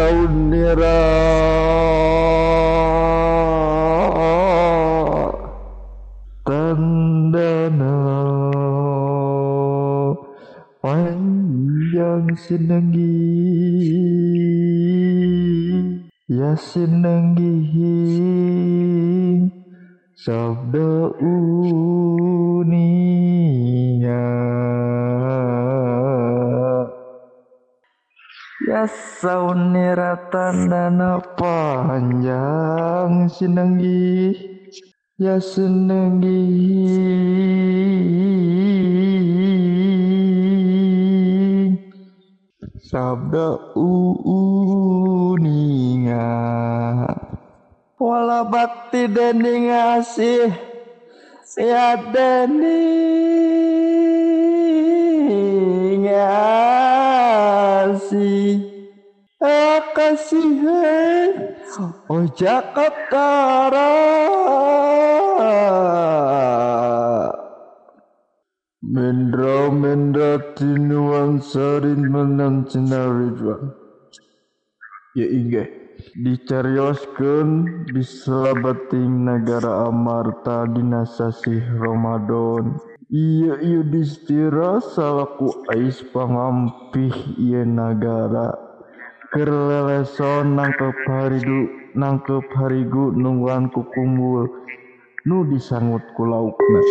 saunira tandana panjang sinenggi ya sinenggi sabda u. saunira tandana panjang. Sinenggi Ya senenggi Sabda uuninga Wala bakti deni ngasih Ya deni ngasih Eh kasihan Oh Jakarta Mendra mendra tinuan sarin menang cendaridwan Ya inggih. Dicarioskeun bisa bating negara Amarta dinasasih Ramadan. Iya iya distira salaku ais pangampih iya negara Kerleleson nangkep haridu nangkep harigu nungguan kukumbul nu disangut ku laukna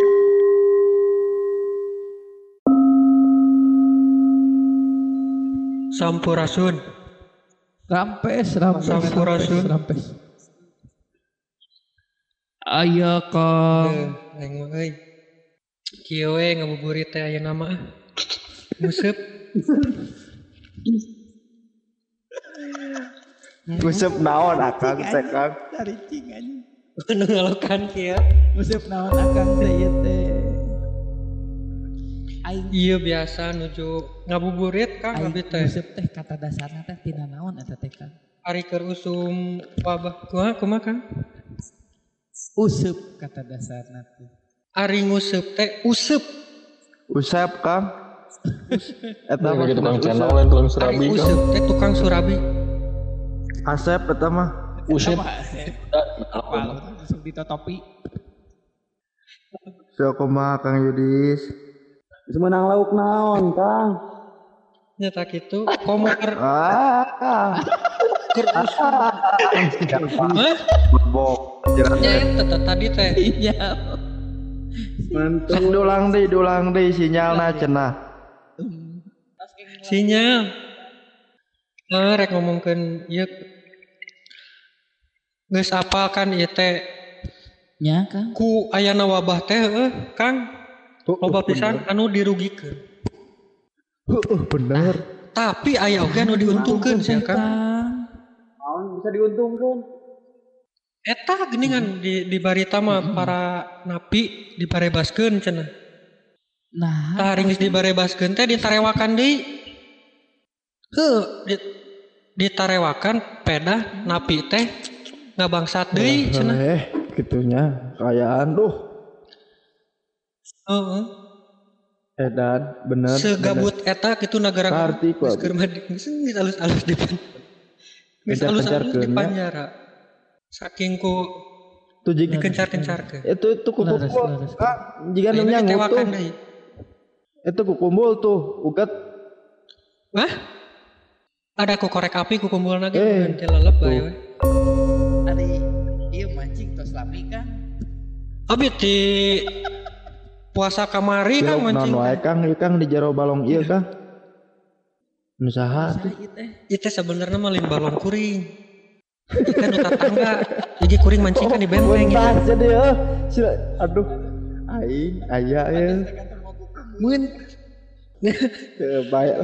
Sampurasun. Rampes, rampes, Sampurasun. rampes. Ayo kong. Mah euy. Kieu we ngabuburit teh aya nama. Musep. Gusep naon akang sekang Dari cing anjing. Nu ngalokan kieu. Musip naon akang teh ieu teh. Aing Iya biasa nuju ngabuburit Kang abi teh. musip teh kata dasarna teh tina naon eta teh Kang? Ari keur usum wabah kumaha kumaha Kang? Useup kata dasarna teh. Ari nguseup teh useup. Usep kang Eta mah tukang usep. channel lain tukang Ari serabi kan useup teh tukang surabi. Asep usip Apal langsung ditotopi. So kumaha Kang Yudis Semenang lauk naon, Kang? Nyata kitu komo keur Ah? Bok Ya teh tadi teh. Iya. Sok dulang deui dulang deui sinyalna cenah Sinyal. Eh rek ngomongkeun ieu Geus apal kan ieu teh Nya Kang. ku ayana wabah teh heueuh Kang. Loba pisan anu dirugikeun. Heeh bener Tapi aya oge anu diuntungkeun sia Kang. Naon bisa diuntungkan? Eta geuningan di di barita mah para napi diparebaskeun cenah. Nah, Tah ring geus dibarebaskeun teh ditarewakan deui. Heuh, di, ditarewakan peda napi teh ngabangsat deui cenah. Eh gitunya kayaan tuh Heeh. Edan bener Segabut eta kitu negara Ngarti ku, geus alus-alus di Geus Kencar-kencar alus-alus di penjara. Saking ku tuh jika dikencar-kencarkeun. itu itu kumpul Laras, laras. kak jika Ayeuna nanya tuh ditewakan deui. itu kukumpul tuh ugat Hah? Ada ku korek api ku kumpul lagi Eh, nanti lelep bae we. Ari iya mancing tos lami Kang. Abi di puasa kamari kan non mancing. wae kang ieu kang di jero balong ieu kang Nusaha Sa ieu teh. Itu sebenarnya mah limbah balong kuring. Ikan utat tangga. Jadi kuring mancing kan di benteng gitu. jadi ya sila aduh aing aya ya Mun baik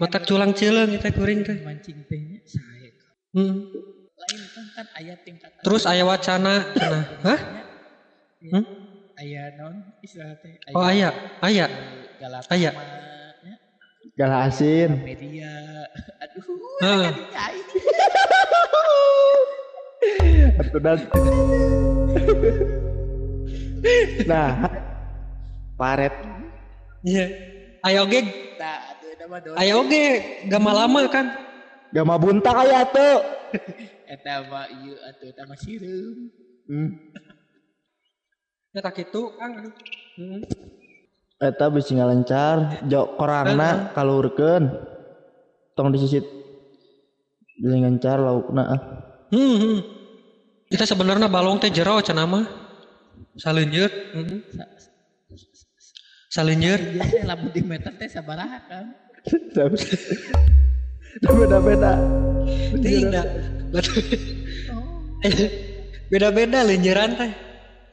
matak culang cileung itu kuring teh. mancing tehnya saya. Hmm. Lain kan kan aya tingkatan. Terus aya wacana cenah. Hah? Hmm? aya non istilah teh Oh aya, aya. Galatama, Aya. nya, galah asin media. Aduh. Heeh. Atuh dan nah paret Iya. Aya oge, Nah, aya oge gak lama kan. Gak mau buntak aya tuh. Eta mah ieu atuh eta mah sireum. Hmm. Ya tak itu Kang. Hmm. Eta bisa ngalencar, jok korangna kalurkeun. Tong disisit. Bisa ngencar laukna ah. Hmm, hmm. Kita sebenarnya balong teh jero cenah mah. Salinjeur. Hmm. Teh lamun di meter teh sabaraha kan? Beda-beda. Tidak. Beda-beda linjeran teh.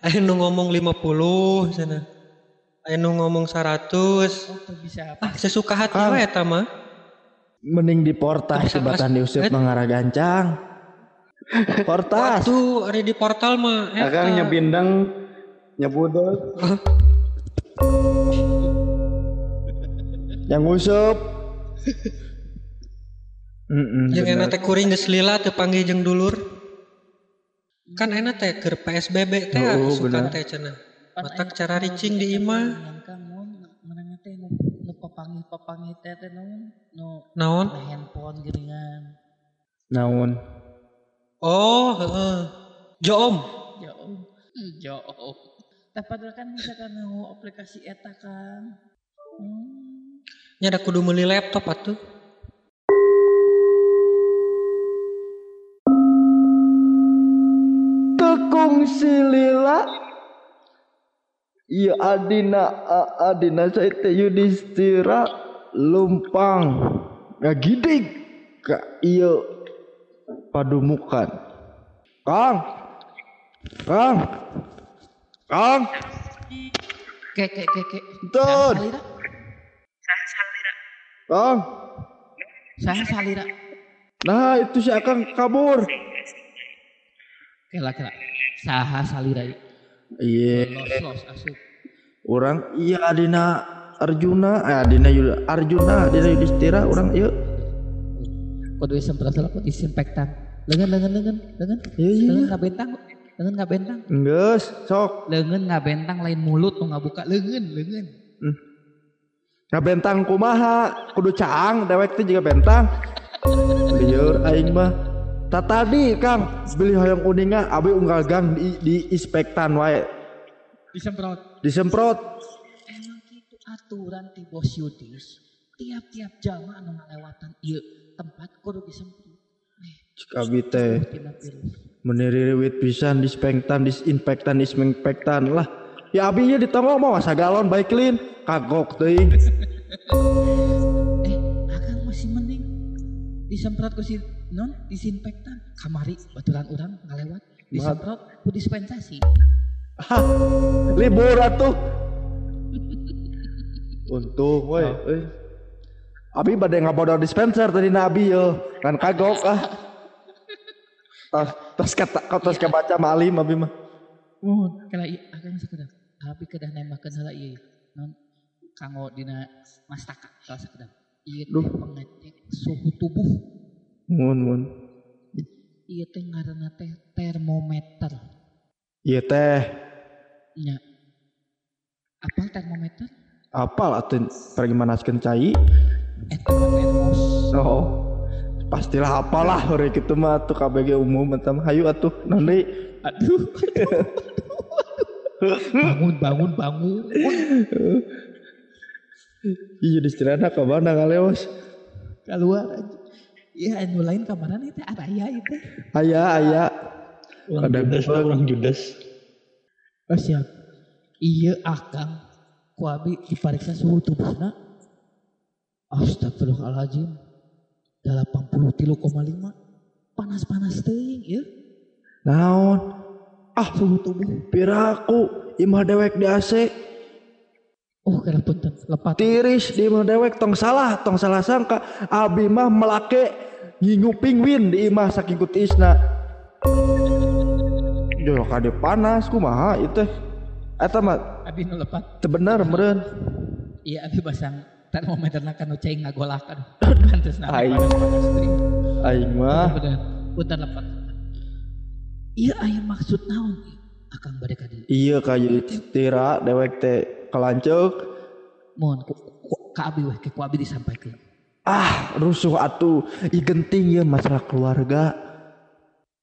Aya nu ngomong 50 sana. Aya nu ngomong 100. Oh bisa apa? Ah, sesuka hati we eta mah. Mending di portas Pas- tibatan diusip eh. mengarah gancang. Portas. Tuh, ada di portal mah. Akang nyebindeng nyebudut. Yang usup. Mm Yang enak teh kuring geus lila teu panggih jeung dulur. Kan enak teh keur PSBB teh Oh, suka teh cenah. Matak cara ricing di imah. Mun mana teh nu nu papangih-papangih teh teh naon? Nu Naon? handphone geuningan. Naon? Oh, heeh. Joom. Ya om. Jo. Tapi padahal kan misalkan nu aplikasi eta kan. Hmm. Nya ada kudu meuli laptop atuh. Tekung silila. Iya adina a- adina saya teh Yudhistira lumpang ngagidig ka iya padumukan. Kang. Kang. Kang. Ke ke ke ke. Tun. Kang. Saha salira? Nah itu si Akang kabur. Kela kela. Saha salira? Iya. Los los asup. Orang iya adina Arjuna, eh, adina Yud- Arjuna, adina Yudhistira, orang iya. Kudu semprot lah kudu disinfektan. Lengan lengan lengan lengan. Iya iya. Lengan ngabentang. Lengan ngabentang. Enggeus, sok. Lengan ngabentang lain mulut nu ngabuka lengan lengan. Ngabentang kumaha, kudu caang, dewek teh juga bentang. Lieur aing mah. Tak tadi Kang, beli hoyong kuninga, abi unggal gang di, di inspektan wae. Disemprot. Disemprot. Emang gitu aturan ti bos Yudis. Tiap-tiap jamaah anu ngalewatan ieu tempat kudu disemprot. Eh, Cik abi teh meniriwit pisan dispektan, disinfektan, disinfektan lah. Ya abi ieu ditongol mah masa galon baik clean, kagok teuing. Eh, akan masih mending disemprot ku si non disinfektan kamari baturan orang ngalewat disemprot ku dispensasi Hah, libur atuh. Untung woi, euy. Abi bade ngabodor dispenser tadi nabi yo, kan kagok ah. Tas tas kata tos kebaca malim abi mah. oh kala iya akan sekedar tapi kedah nembakeun heula ieu non kanggo dina mastaka kala sekedar teh Duh. pengecek suhu tubuh Mun mun. ieu teh ngaranna teh termometer Iya teh, nya apa termometer apal pergi manaskeun cai. eta mah termos Oh. Pastilah apalah hore kitu mah atuh KBG umum eta mah hayu atuh naon deui? aduh bangun bangun bangun Iya distirana ka mana ngaleos. keluar aja Iya, anu lain kamaran itu araya itu. Aya aya. Orang Judas lah, orang Judas. Oh siap. Iya akang. Kuabi diperiksa suhu tubuhna. Astagfirullahaladzim. 83,5. Panas-panas teuing ya. Naon? Ah, suhu tubuh. Piraku imah dewek di AC Oh, kira punten. Lepat. tiris di imah dewek tong salah tong salah sangka abi mah melake ngingu pingwin di imah saking kutisna jorok kade panas kumaha itu eta mah Abi nu lepat. teu bener meureun Iya, abi basang termometer kan nu cai ngagolakan. Pantes na Ai. panas-panas teuing. aing mah. Punten lepat. Iya, aya maksud naon? Akang bade ka dieu. iya kayu tira dewek teh kalancuk Mohon ku, ku, ka abi weh ke ku abi disampaikan. Ah, rusuh atuh. Ih genting ya masalah keluarga.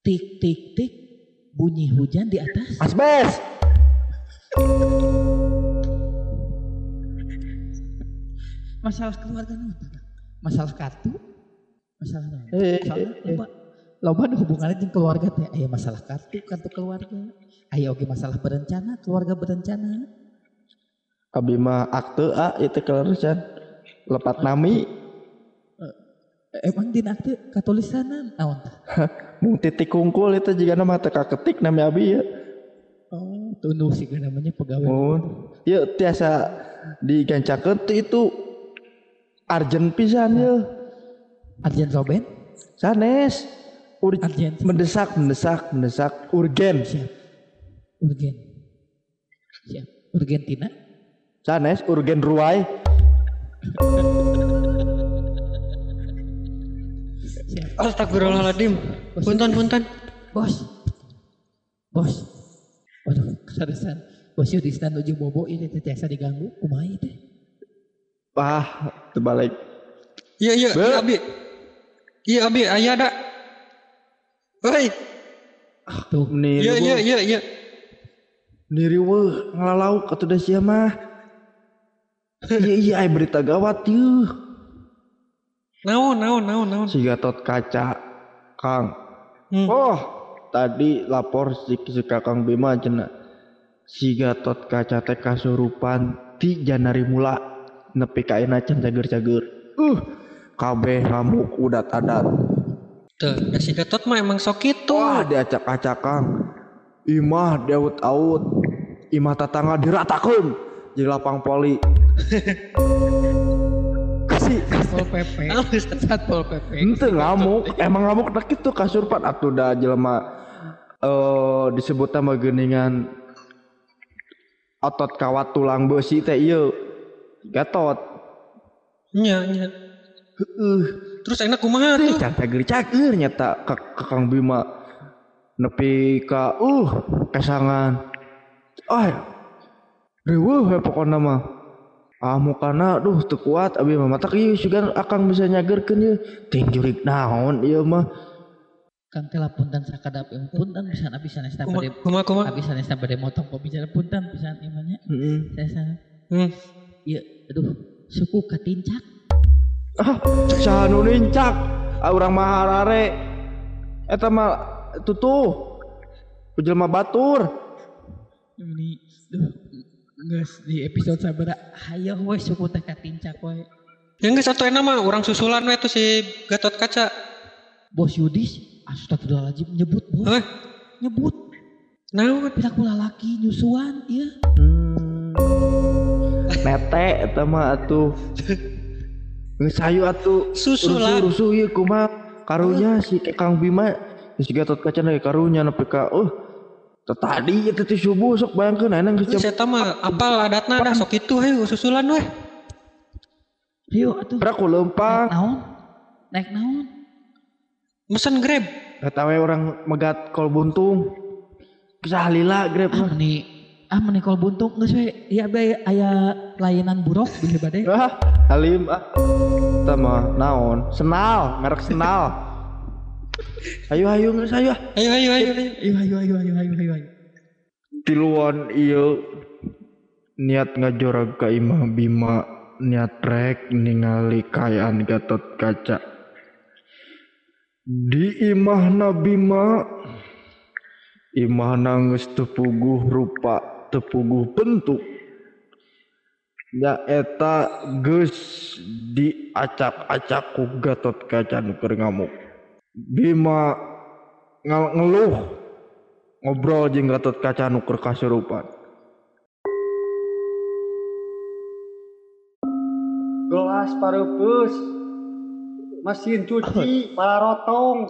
Tik tik tik. Bunyi hujan di atas. Asbes. Masalah keluarga nih. Masalah kartu. Masalah naon? Eh, Masalah eh, loba. Ada hubungannya jeung keluarga teh. Aya masalah kartu, kartu keluarga. Aya oge masalah berencana, keluarga berencana. Abi mah akte A itu kelulusan. Lepat nami. Emang di akte katulisanan naon tah? Mung titik kungkul itu juga nama teka ketik nami abi ya. Oh, tunduk sih namanya pegawai. Mun. Ya tiasa digancakeun itu arjen pisan ya. Arjen Roben? Sanes. Ur Arjen. mendesak, mendesak, mendesak, urgen. Siap. Urgen. Siap. Urgentina. Sanes, urgen ruai. Astagfirullahaladzim. Punten punten. Bos. Bos. Waduh, kesaresan. Bos yuk di stand ujung bobo ini teh tiasa diganggu. Kumaha ieu teh? Ah, terbalik. Iya iya iya abi. Iya abi aya ada. Hei. Tuh. Niru, Iya iya iya iya. niru weh ngalalau atuh da sia mah. Iya iya aya berita gawat yeuh. Naon naon naon naon. Si Gatot kaca Kang. Hmm. Oh, tadi lapor si, si Kakang Bima cenah. Si Gatot kaca teh kasurupan ti Janari mula nepi ka cager-cager. Uh, kabeh ngamuk udat adat. Tuh, da si Gatot mah emang sok itu. Wah, diacak-acak Kang. Imah daud-aud. Imah tatangga diratakeun jadi lapang poli. Kasih Satpol PP. Satpol PP. Ente ngamuk, emang ngamuk tak itu kasurpan atuh da jelema eh disebut sama geningan otot kawat tulang besi teh ieu gatot. Nya nya. Heeh, Terus enak kumaha tuh? can cager-cager nyata ka Kang Bima nepi ka uh kesangan. Ah, reueuh we pokona mah. Ah mukana duh teu kuat abi mah matak ieu sugan akang bisa nyagerkeun ieu. Ting jurig naon ieu mah. Kang teh punten sakadap punten pisan abi sanes teh Kumaha bade kumaha kumaha. abi sanes teh bade motong pembicara punten pisan ieu mah nya. Heeh. Saya sana. Hmm. Ieu aduh suku katincak. Ah saha nu nincak ah urang mah harare eta mah tutuh jelema batur Ini geus di episode sabara hayo we suku teh katincak we. Yang geus satu enak mah orang susulan we tuh si Gatot kaca. Bos Yudis astagfirullahaladzim nyebut bos. Heh. Nyebut Naon? pira kula laki nyusuan ieu. hmm. nete eta mah atuh geus hayu atuh Susulan. rusuh rusuh ieu kumaha karunya si Kang Bima si Gatot Kaca na karunya nepi ka teu tadi eta teh subuh sok geus Geus jam eta mah apal adatna dah sok itu hayu susulan we. Ayo atuh. berapa lempang Naon? Naik naon? Mesen Grab. eta we urang megat kol buntung kisah lila grab Ah mah meni ah meni kol buntung geus we. Ieu bae aya layanan buruk di bade. Ah, Halim ah. Eta mah naon? Senal, merek Senal. Ayo ayo geus ayo. Ayo ayo ayo ayo. Ayo ayo ayo ayo ayo ayo. ayo. Tiluan ieu niat ngajorag ka Imah Bima, niat rek ningali kayaan Gatot Kaca. Di imahna Bima imahna geus teu puguh rupa, tepuguh bentuk. Nyaeta geus diacak-acak ku Gatot Kaca nu keur ngamuk. Bima ngeluh ngobrol jeung Gatot Kaca nu keur kasurupan. Gelas pareupus. mesin cuci para rotong.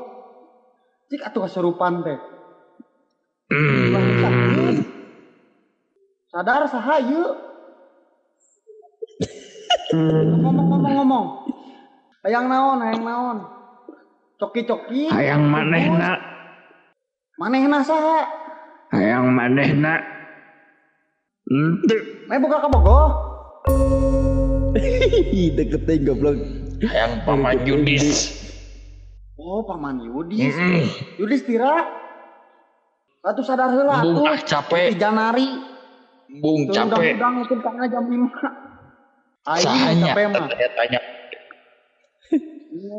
Cik atuh kasurupan teh? Sadar sahayu. ngomong ngomong ngomong. Hayang naon, hayang naon. Coki-coki. Hayang manehna, Manehna saha? hayang manehna. Henteu. Meh buka ka bogoh. Hihi, deket teh goblok. Hayang paman Yudis. Oh, paman Yudis. Yudis tira. Atuh sadar heula Bung atuh. ah capek, Di Janari. Bung capek. Udang itu karena jam 5. Aing capek mah. saya tanya.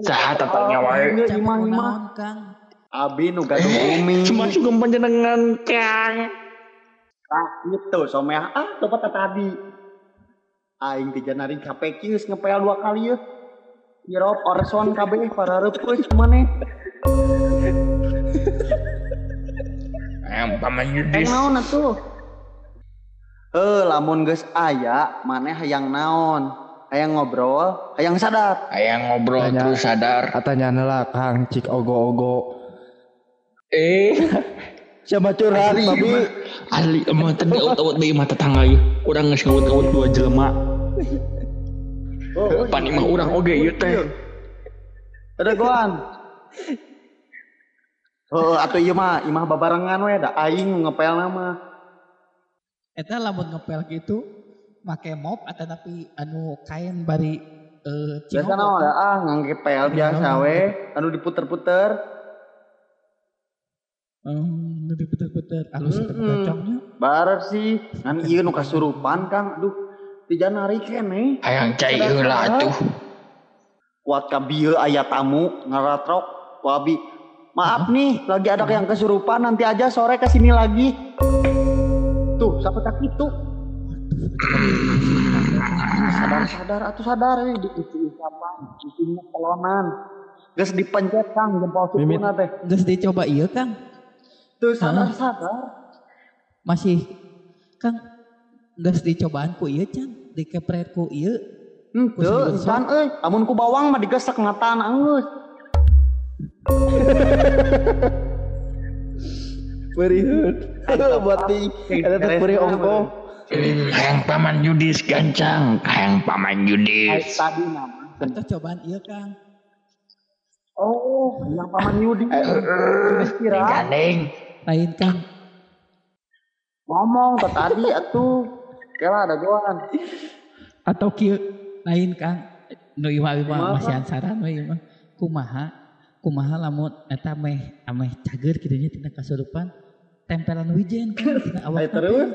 Saha tatanya wae. Cap imah Abi nu gaduh bumi. Cuma suka panjenengan Kang. Ah, gitu somea. Ah, tempat tadi. Aing di Janari capek geus ngepel dua kali ya. Nyerop orson kabeh para reupeuh maneh. Hayang paman Yudis. naon atuh? eh lamun geus aya maneh hayang naon? Hayang ngobrol hayang sadar. Hayang ngobrol Tanya, terus sadar. katanya lah kang cik ogo-ogo. Eh. Siapa curhat asli, tapi asli emang tadi out-out di mata tangga yuk kurang geus out-out dua jelema. Oh, oh pan imah urang oge ieu teh. Ada goan. Oh, atuh ieu mah, imah babarengan we da aing ngepel nama. Eta lamun ngepel gitu make mop atau tapi anu kain bari eh Biasa naon da ah ngangepel biasa we, anu diputer-puter. Hmm, nu diputer-puter alus eta Mm-mm. cocoknya. Barer sih, ngan ieu nu kasurupan Kang. Aduh, di Janari kene. Hayang cai heula atuh. Kuat ka bieu aya tamu ngaratrok. Wabi, maaf nih, lagi ada yang kesurupan, nanti aja sore ke sini lagi. Siapa tak itu? sadar sadar atuh sadar eh di isi apa isinya pelonan geus dipencet kang jempol sukuna teh Geus dicoba ieu Kang. tuh sadar sadar Masih Kang geus dicobaan ku ieu can dikepret ku ieu Henteu, can euy, amun ku bawang mah digesek ngataan anggeus. Beriheun. Berarti ada teh beri ongko. Hayang paman Yudis gancang. Hayang paman Yudis. tadi nama. atau cobaan ieu Kang. Oh, yang paman Yudi. Yudis kira Gandeng. Lain Kang. ngomong tuh tadi atuh. Kela ada goan. Atau kieu lain Kang. Nu ieu mah ieu Kumaha? mah masih ansaran mah. Kumaha? Kumaha lamun eta meh ameh cager kitu nya tina kasurupan tempelan wijen Kang tina awak. Terus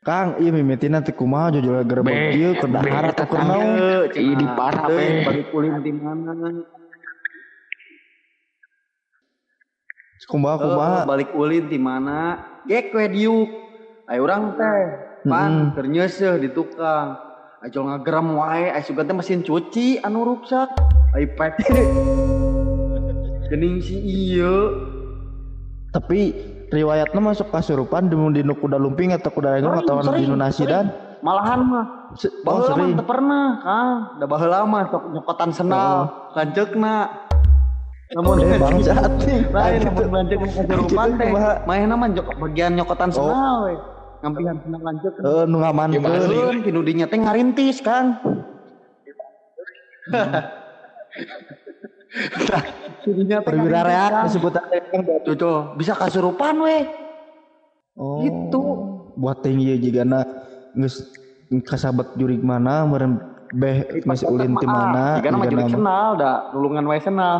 Kang, iya mimitina teh kumaha jujur Be, ieu ke dahar be, atau ke tetangga. naon. Teu, Ih, di parah, Teu, be. balik kulin di mana? Kumaha kumaha. Eh, balik ulin di mana? Gek we diuk. Ayo urang teh. Pan keur nyeuseuh di tukang. Ayo ngageram wae, aya sugan teh mesin cuci anu rusak. Pek. Gening si ieu. Tapi riwayatnya masuk kasurupan di di nu kuda lumping atau kuda renggong atau di nasi dan Malahan mah Se- oh, pernah. Da baheula mah sok nyokotan senal, lanceukna. Namun Eh, bangsat. lain namun lanceuk kasurupan teh. Mah jok bagian nyokotan Oh. senal we. Ngampihan senal lanceukna. Eh, nu ngamankeun. Keun kinu dinya teh ngarintis kan. Teh Perwira reak Kang. disebut Kang. Tuh, tuh, bisa kasurupan we. Oh. Gitu. Buat tinggi juga na geus kasabet jurig mana meureun beh masih ulin ti mana Jika nama jigana jurik mah. senal, da nulungan wae senal.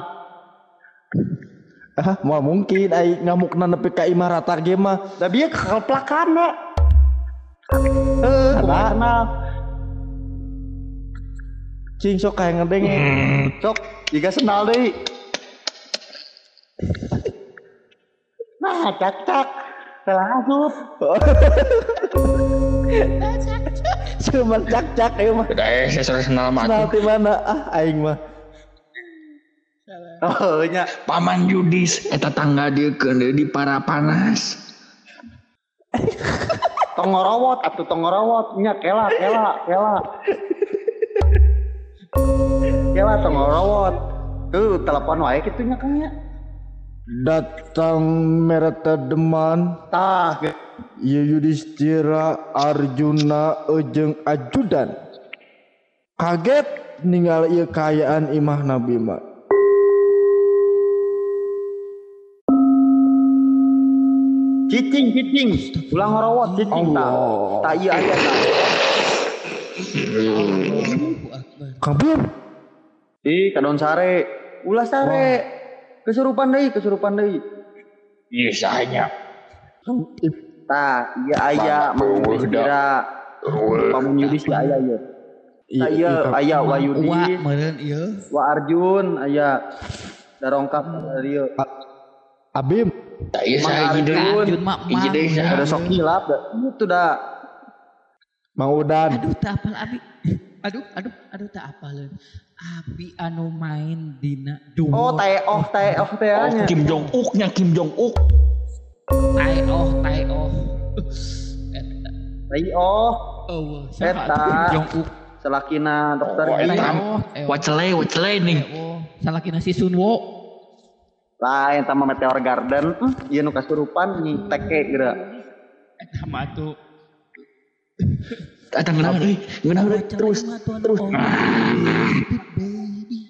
Ah, mau mungkin ai ngamukna nepi ka imah rata ge mah. Da bieu keplakan da. Eh, senal. Cing sok kayak ngedeng. Sok, jika senal deui. Nah, cak cak. Telah asup. Cuma cak-cak ieu mah. Udah eh, saya sudah senal mah. Atuh. ti mana? Ah, aing mah. Oh, nya. Paman Yudis. Eta tangga dia ke di para panas. Tong ngorowot, atuh tong ngorowot. Nya kela, kela, kela. Kela tong ngorowot. Tuh, telepon wae kitu nya Kang nya. Datang merata deman Tah, Ieu Yudhistira Arjuna ejeng ajudan kaget ninggal ieu kaayaan imah Nabi mah cicing, cicing. Ulang ngorowot cicing tah. Allah. Tah ieu aya tah. Kang Bim Ih, kadon sare. Ulah sare. Kesurupan deui, kesurupan deui. Iya saya. Tah, iya aya da. kira pamun yudis ya aya ya. Tah iya aya wa Yudis, meureun ieu. wa Arjun aya darongkap dari ieu. Abim Tak iya saya Iya saya. Ada sok hilap dah. Itu dah. Mang Udan Aduh tak apal abi. Aduh, aduh, aduh tak apaleun. Abi anu main dina dungo. Oh, tae oh tae oh teh Oh, nya. Kim Jong Uknya Kim Jong Uk. Tai oh, tai oh. Tai oh, Oh, Eta. Jong uk. selakina dokter Oh, Eta. eh. Wacele, wacele nih. Oh, salakina si Sunwo. Lain sama Meteor Garden. Ieu nu kasurupan nih teke geura. Eta mah tuh. Datang kenapa nih? Kenapa nih? Terus. terus. Baby,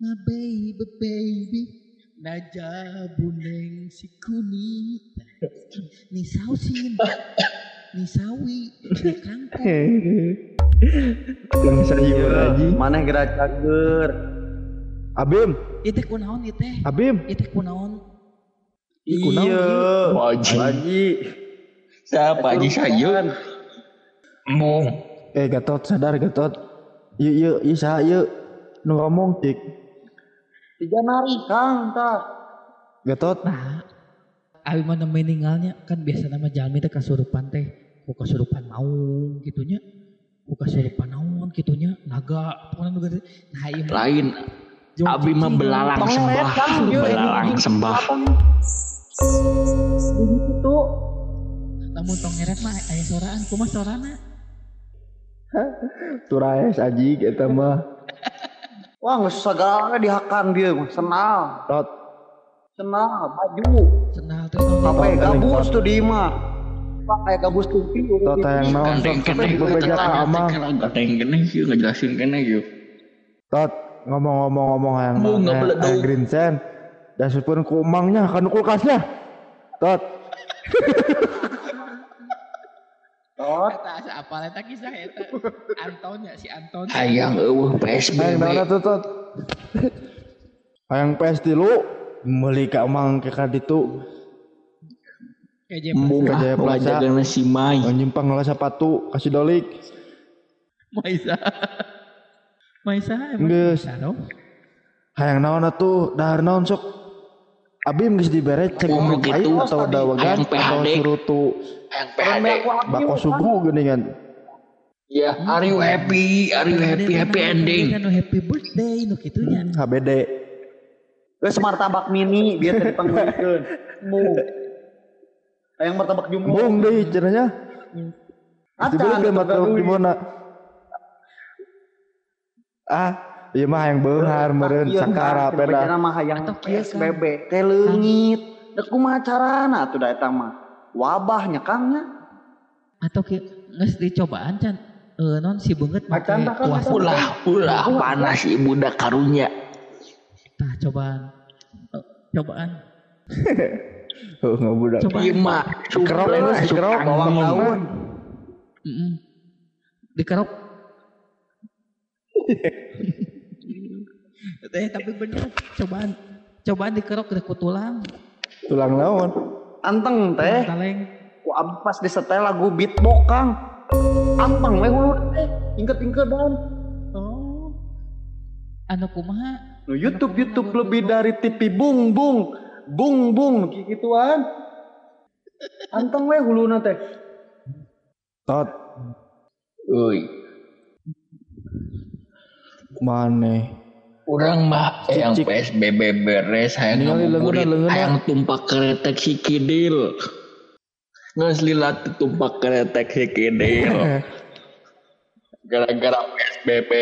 my baby, baby. Naja buneng si kuni. Ni sausin. Ni sawi. Ni kangkung. Yang sayur geura cager. Abim Itu kunaon itu? Abim Itu kunaon? Iya. Wajib. Siapa aja saya? Mong. Eh Gatot sadar Gatot Yuk yuk yuk saha yuk Nu ngomong cik Tiga nari Kang tah. Gatot Nah, abi mana meninggalnya kan biasa nama jalmi teh kasurupan teh. Ku kasurupan naon gitunya. Ku kasurupan naon gitunya. Naga pokoknya gede. Nah, mah Lain. Abi mah belalang sembah. Ieu, Belalang sembah. Begitu. Lamun tong ngeret mah aya soraan, kumaha sorana? Turaes aji kita mah. Wah, nggak susah galaknya dihakan dia, mah. senal, Tot senal, baju, Senal teh naon? apa ya, gabus tuh di mah. Pak kayak gabus tuh Tot yang naon sok bebeja ka amang Gak yang kene sih, nggak jelasin kene yuk. Tot ngomong-ngomong-ngomong yang yang- green sand Dasupun ku umangnya kan kulkasnya. Tot, Eta asa apal eta kisah eta. Anton ya si Anton. Hayang eueuh Hayang PSBB. naon tuh Tot Hayang pes tilu Meuli ka amang ke ka ditu Kayak Embung Ke Jaya ah, Plaza. ngajagana si Mai. Nyimpang lah sepatu kasih dolik Maisa. Maisa emang Geus. Hayang naon atuh dahar naon sok Abim geus dibere cek umur gitu. atau dawagan atau surutu Hayang PHD. bako subuh geuningan Ya, are you happy? Are you happy? Happy ending. Kan happy birthday nu kitunya. HBD Geus martabak mini biar tadi panggulikeun. Mung. Hayang martabak jumbo. Acan, Dibeli ke tetep mata gaduh. gimana Ah Iya mah yang beunghar meureun Iya, sakara peda bacana mah hayang kieu, PSBB teh leungit. Da kumaha carana tuh da eta mah. Wabahnya Kangnya. Atau ke geus dicobaan can. Eh non si beungeut kan, kuah macan. Ulah, ulah panas ibu dah karunya. Tah cobaan. Eh, cobaan. Heuh ngabudak Coba. Iya mah, Dikerok suplek geus, masuk dikerok Bawang daun. Dikerok. Eh tapi bener cobaan cobaan dikerok ke tulang tulang naon Anteng teh. kaleng Ku abdi pas disetel lagu beatbox Kang. Anteng we hulu teh. Ingket-ingket dan. oh anu kumaha Nu YouTube YouTube lebih dari TV bung bung bung bung gituan. Anteng we huluna teh. tot Uy, maneh orang mah yang Cicik. PSBB beres, hayang Ningali ngabuburit, hayang tumpak keretek si kidil. Nges lilat tumpak keretek si kidil. Gara-gara PSBB.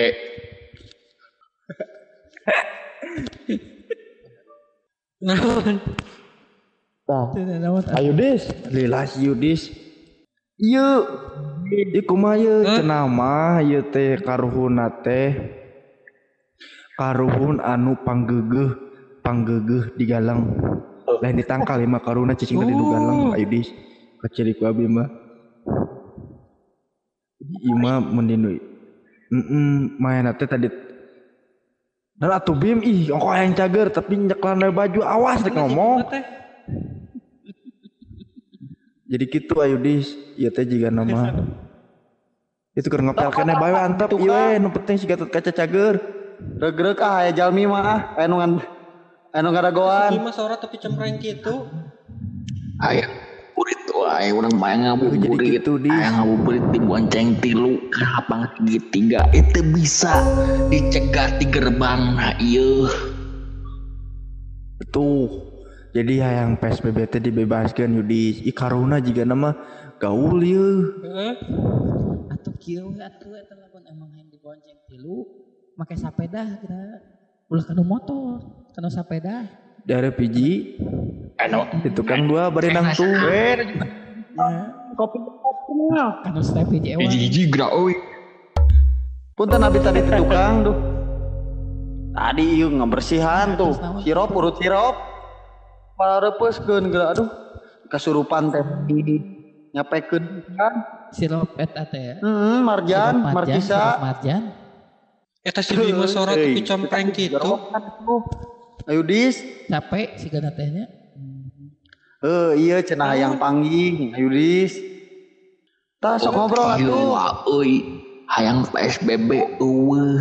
Naon? tah Teu naon ayo dis lilas yudis ieu ieu kumaha ieu cenah mah ieu teh karuhuna teh karuhun anu panggeugeuh panggeugeuh di galang. Lain ditangkal lima karuna cicing tadi galang ayo dis keciri ku abi mah. Ieu mah mun dinu Mm main teh tadi. Dan atuh bim ih kok yang cager tapi nyeklan baju awas dek ngomong. Teh. jadi gitu ayo dis iya teh juga nama. Itu keur ngepel kene bae antep. iya we, nu penting si gatot kaca cager Regrek ah aya jalmi mah aya nu ngan aya nu ngadagoan. Lima sore tapi cempreng gitu. Aya burit wae urang mah ngabuburit. gitu, Dis. Aya ngabuburit di bonceng tilu ka lapangan segitiga. Itu bisa dicegat di gerbang nah ieu. tuh jadi hayang PSBB teh dibebaskan yudis ikaruna juga nama gaul Heeh. Atuh kieu atuh eta lamun emang yang dibonceng tilu make sapeda kita ulah kanu motor kanu sapeda dari piji Anu itu kan dua berenang tuh Kopi kopinya. kanu step hiji ewan hiji-hiji gerak euy. Punten abi tadi teh tukang tuh. Tadi ieu ngebersihan tuh. Sirop urut sirop. Parepeuskeun geura aduh. Kasurupan teh nyapekeun kan. sirup eta teh ya Heeh, marjan, Sirup markisa. sirup marjan Eta si lima sore tapi cempreng gitu. Ayo dis. capek si gana tehnya Eh iya cenah yang panggil. Ayo dis. Tah sok ngobrol Ieu atuh. euy. Hayang PSBB eueuh.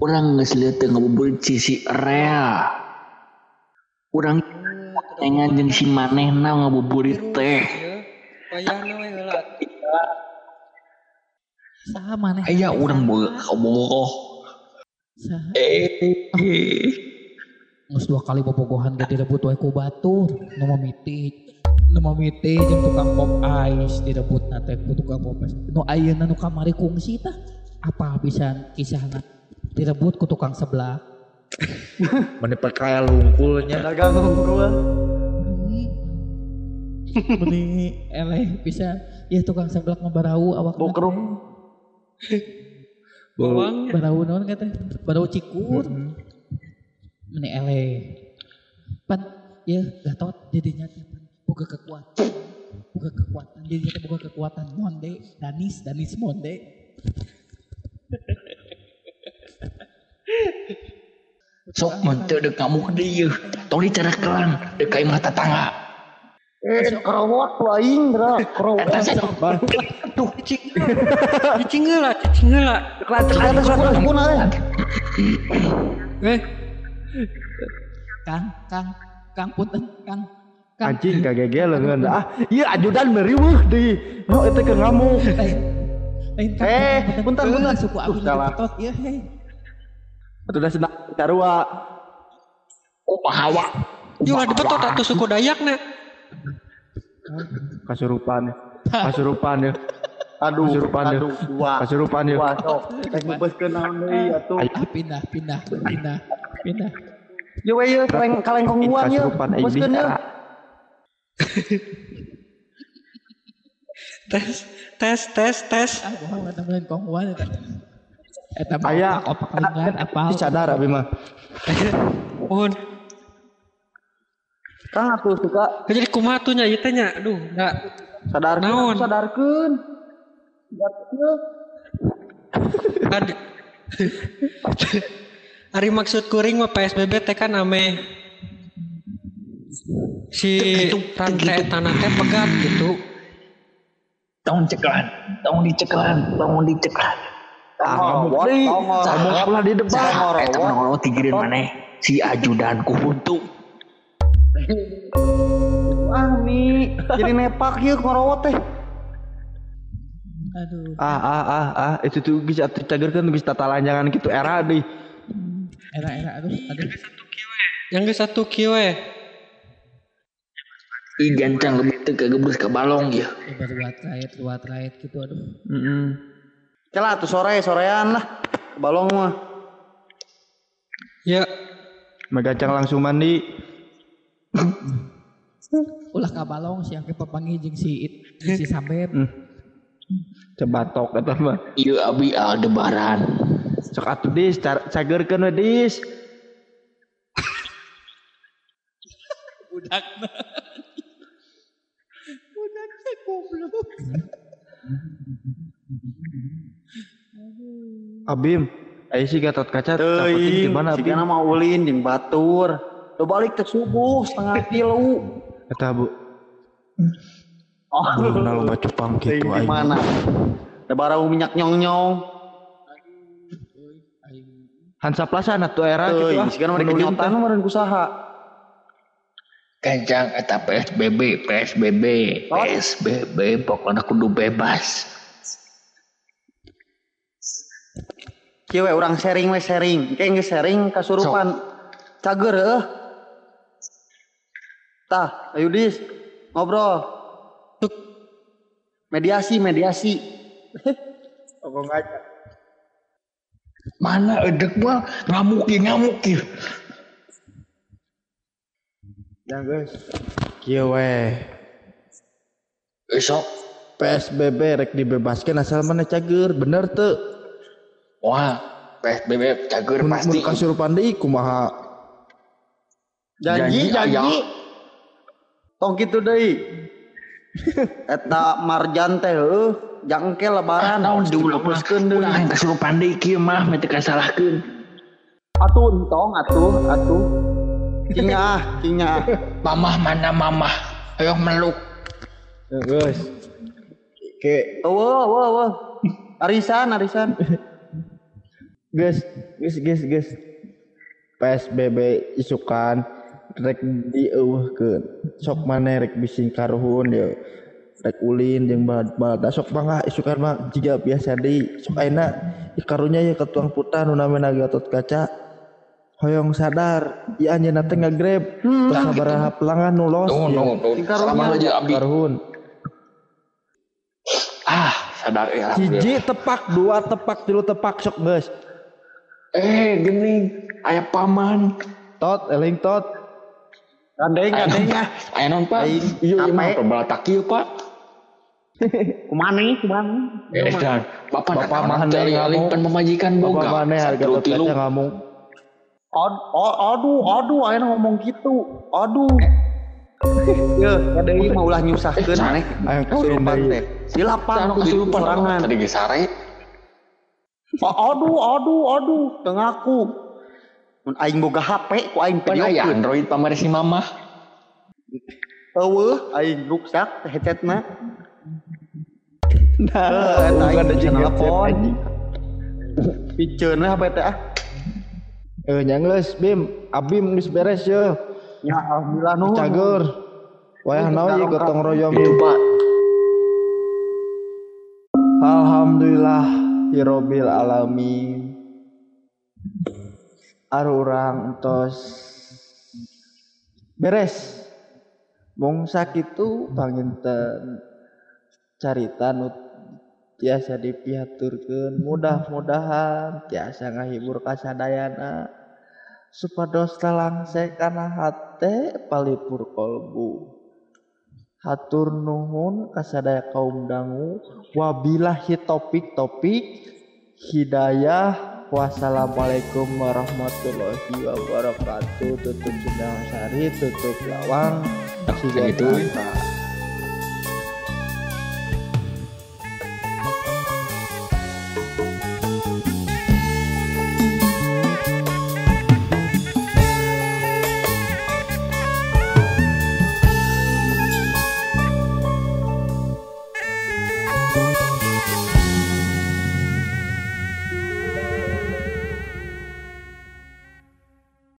Urang geus lieu teu ngabuburit sisi area. Urang tengan jeung si manehna ngabuburit teh. Wayahna we heula. Saha maneh Aya urang boga kabogoh. saha Eh. Ngus dua kali bobogohan gak direbut wae ku batur. Nu mimiti nu mimiti jeung tukang pop ice direbut nate ku tukang pop ice nu ayeuna nu kamari kungsi tah. Apa bisa kisahna direbut ku tukang sebelah. Mana perkaya lungkulnya. Dagang gua. Meni eleh bisa. Ya tukang sebelah ngebarau awak Bokrung. Bawang barau naon kata? Barau cikur. Meni eleh pan ya gatot jadinya buka kekuatan. Buka kekuatan. Jadinya buka kekuatan. Monde danis danis monde Sok menteu dek kamu ke dieu. Tong dicarakelan dek ka imah tetangga. Eh, kerawat tuh aing, dra. Kerawat. cicing cicing. Ada suara pun. Eh, kang kang kang punten kang anjing ah iya ajudan meriweuh di oh itu ke ngamuk lain lain kang Eh, punten punten, punten. suku Tuh, abdi salah. dipetot ya hei atuh udah senang carua Oh pahawa. yuk ada betul atuh suku Dayakna. Kasurupan kasurupan ya Aduh, Kasurupan ya. kasurupan ya. Tek naon deui atuh. ah pindah pindah pindah pindah Yo we ye kaleng kaleng kongguan aing Bebeskeun ye. bicara Tes, tes, tes, tes. ah bohong eta meureun konghuan eta eta mah opak lengan apa sadar abi mah Mohon. Kang atuh suka Jadi kumaha tuh nya ieu teh nya? Aduh, enggak. sadarkeun, Naon? sadarkeun. Sadarkeun. Ari maksud kuring mah PSBB teh kan ame si rantai tanah teh pegat gitu. Tong cekelan, tong dicekelan, tong dicekelan. ah Ngorowot, ngamuk deui tong ngorowot. ngamuk pula di depan Eh temen ngono Ah mi, jadi nepak ye ngorowot teh. aduh. Ah ah ah ah. Itu tuh bisa cagerkeun geus tata lanjangan gitu. Era deui era era aduh aduh. Yang ke satu kieu Ih gancang lebih teu kagebus ka balong ya. ruat raid ruat raid gitu aduh. Heeh Celah tuh sore sorean lah. Balong mah. Ya, megacang langsung mandi ulah kabalong si angke papangi jeung si it si Sabeb Hmm. cebatok eta mah. Ieu abi Aldebaran. sok atuh dis cagerkeun we dis. Budakna budakna goblok. Abim Ayo sih Gatot Kaca? Dapetin Teuing, gimana si Abim? kana mah ulin jeung batur. Lo balik ke subuh setengah kilo. Kata Bu Oh, Bener lo baca pang gitu aing. gimana? Ada barau minyak nyong-nyong. Hansa Plaza na tuh era gitu ah. kana mah Menulin kenyataan teh. meureun kusaha. Kencang eta PSBB, PSBB, Oh. PSBB pokoknya kudu bebas. Kieu we urang sharing we sharing. Kayak geus sharing kasurupan. Cager heuh. Tah, ayo dis. Ngobrol. Tuk. Mediasi, mediasi. Mana edek mah ngamuk ya ngamuk ya. Ya guys. Kieu we. Besok, PSBB rek dibebaskan asal mana cager bener tuh. wah PSBB cager pasti. mun kasurupan deui kumaha? Janji, Janji, janji. aya. Tong kitu deui. Eta marjan teh heuh, jangke lebaran. Naon diulang-ulang deui. ulah yang kesurupan deui kieu mah mah teu kasalahkeun. Atuh entong atuh, atuh. Kinya ah, kinya. Mamah mana mamah? Ayo meluk. Guys. Ke Eueuh, eueuh, eueuh. Arisan, arisan. guys, guys, guys, guys. PSBB isukan rek dieuweuhkeun. Sok maneh rek bising karuhun ya. Rek ulin jeung balada sok mangga isukan mah jiga biasa deui. Sok ayeuna ikarunya ya ketuang putah nu namina Gatot Kaca. Hoyong sadar, ieu anjeunna teh ngagrab. Hmm. Terus sabaraha pelanggan nu los. Tuh, ya. abdi. Karuhun. Ah, sadar ya. Hiji tepak, dua tepak, tilu tepak sok geus. Eh, gini, aya paman. Tot, eling tot. Gandeng, gandeng ya. Aya non, Pak? Iya, iya mah pembalatak Pak. Kumana kumana? Eh, dan Bapak Bapak mah cari nggak aling mau. pan pemajikan Bapak mana harga Satu tot tilu. kaca ngomong. Ad- a- aduh, aduh, ayeuna ngomong gitu. Aduh. Ya, kadeuy mah ulah nyusahkeun maneh. Aya Kesurupan kesurupan teh. Silapan kesurupan sorangan. tadi Aduh, aduh, aduh, teu ngaku. Mun aing boga HP ku aing videokeun. Android pamer si mamah. Eueuh, aing ruksak headsetna. Nah, eta aing bisa jeung anjing. Piceun we HP teh ah. Eh, nyanggeus Bim, Abim geus beres ya. Ya alhamdulillah nuhun. Cager. Wayah naon ieu gotong royong Itu, Pak. Alhamdulillah Hirobil alamin aru orang tos beres. Mung sakitu panginten carita nu tiasa dipiaturkeun mudah-mudahan tiasa ngahibur kasadayana. Supados talangsek kana hate palipur kolbu. Hatur nuhun kasadaya kaum dangu. Wabillahi topik-topik hidayah wassalamualaikum warahmatullahi wabarakatuh. Tutup jenang sari tutup lawang. Gitu. Siga